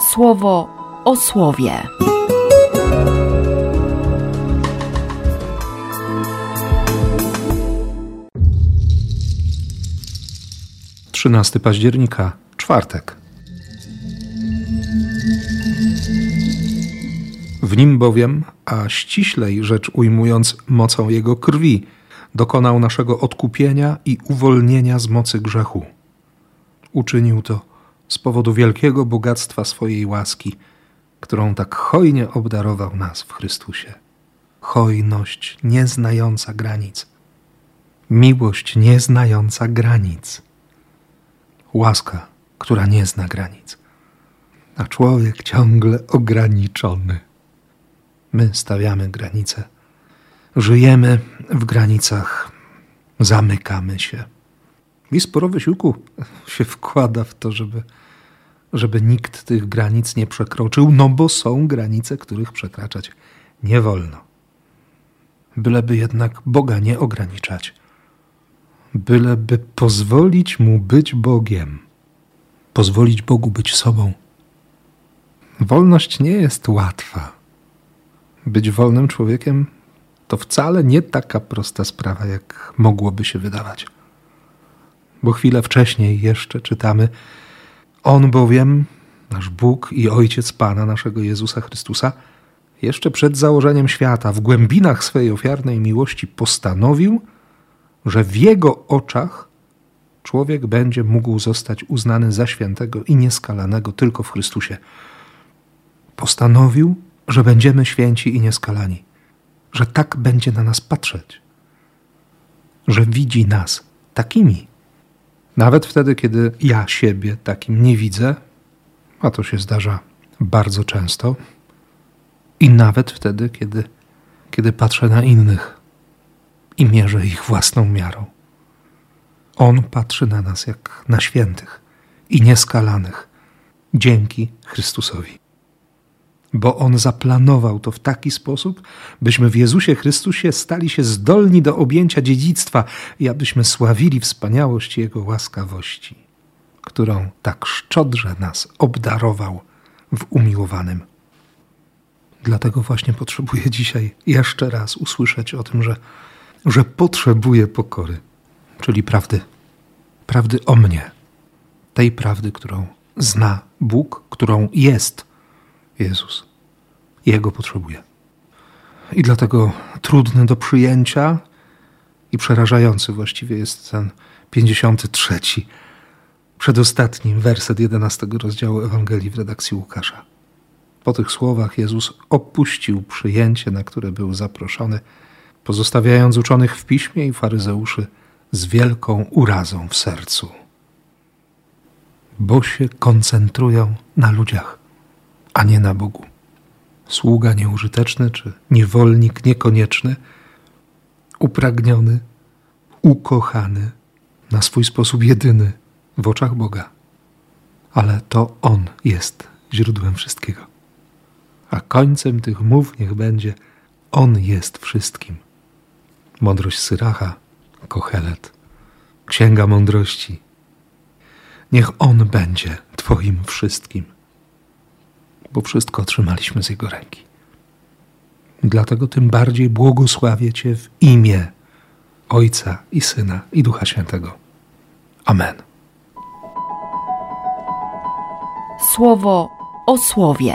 słowo o słowie. Trzynasty października, czwartek. W nim bowiem, a ściślej rzecz ujmując mocą Jego krwi, dokonał naszego odkupienia i uwolnienia z mocy grzechu. Uczynił to z powodu wielkiego bogactwa swojej łaski, którą tak hojnie obdarował nas w Chrystusie. Hojność nieznająca granic, miłość nieznająca granic, łaska, która nie zna granic, a człowiek ciągle ograniczony. My stawiamy granice, żyjemy w granicach, zamykamy się. I sporo wysiłku się wkłada w to, żeby, żeby nikt tych granic nie przekroczył, no bo są granice, których przekraczać nie wolno. Byleby jednak Boga nie ograniczać, byleby pozwolić Mu być Bogiem, pozwolić Bogu być sobą. Wolność nie jest łatwa. Być wolnym człowiekiem to wcale nie taka prosta sprawa, jak mogłoby się wydawać bo chwilę wcześniej jeszcze czytamy: On bowiem, nasz Bóg i Ojciec Pana naszego Jezusa Chrystusa, jeszcze przed założeniem świata, w głębinach swej ofiarnej miłości postanowił, że w Jego oczach człowiek będzie mógł zostać uznany za świętego i nieskalanego tylko w Chrystusie. Postanowił, że będziemy święci i nieskalani, że tak będzie na nas patrzeć, że widzi nas takimi, nawet wtedy, kiedy ja siebie takim nie widzę, a to się zdarza bardzo często, i nawet wtedy, kiedy, kiedy patrzę na innych i mierzę ich własną miarą. On patrzy na nas jak na świętych i nieskalanych dzięki Chrystusowi bo On zaplanował to w taki sposób, byśmy w Jezusie Chrystusie stali się zdolni do objęcia dziedzictwa i abyśmy sławili wspaniałość Jego łaskawości, którą tak szczodrze nas obdarował w umiłowanym. Dlatego właśnie potrzebuję dzisiaj jeszcze raz usłyszeć o tym, że, że potrzebuję pokory, czyli prawdy, prawdy o mnie, tej prawdy, którą zna Bóg, którą jest Jezus. Jego potrzebuje. I dlatego trudny do przyjęcia i przerażający właściwie jest ten 53, przedostatni werset 11 rozdziału Ewangelii w redakcji Łukasza. Po tych słowach Jezus opuścił przyjęcie, na które był zaproszony, pozostawiając uczonych w piśmie i faryzeuszy z wielką urazą w sercu, bo się koncentrują na ludziach a nie na Bogu. Sługa nieużyteczny czy niewolnik niekonieczny, upragniony, ukochany, na swój sposób jedyny w oczach Boga. Ale to On jest źródłem wszystkiego. A końcem tych mów niech będzie On jest wszystkim. Mądrość Syracha, Kohelet, Księga Mądrości. Niech On będzie Twoim wszystkim bo wszystko otrzymaliśmy z Jego ręki. Dlatego tym bardziej błogosławię Cię w imię Ojca i Syna i Ducha Świętego. Amen. Słowo o słowie.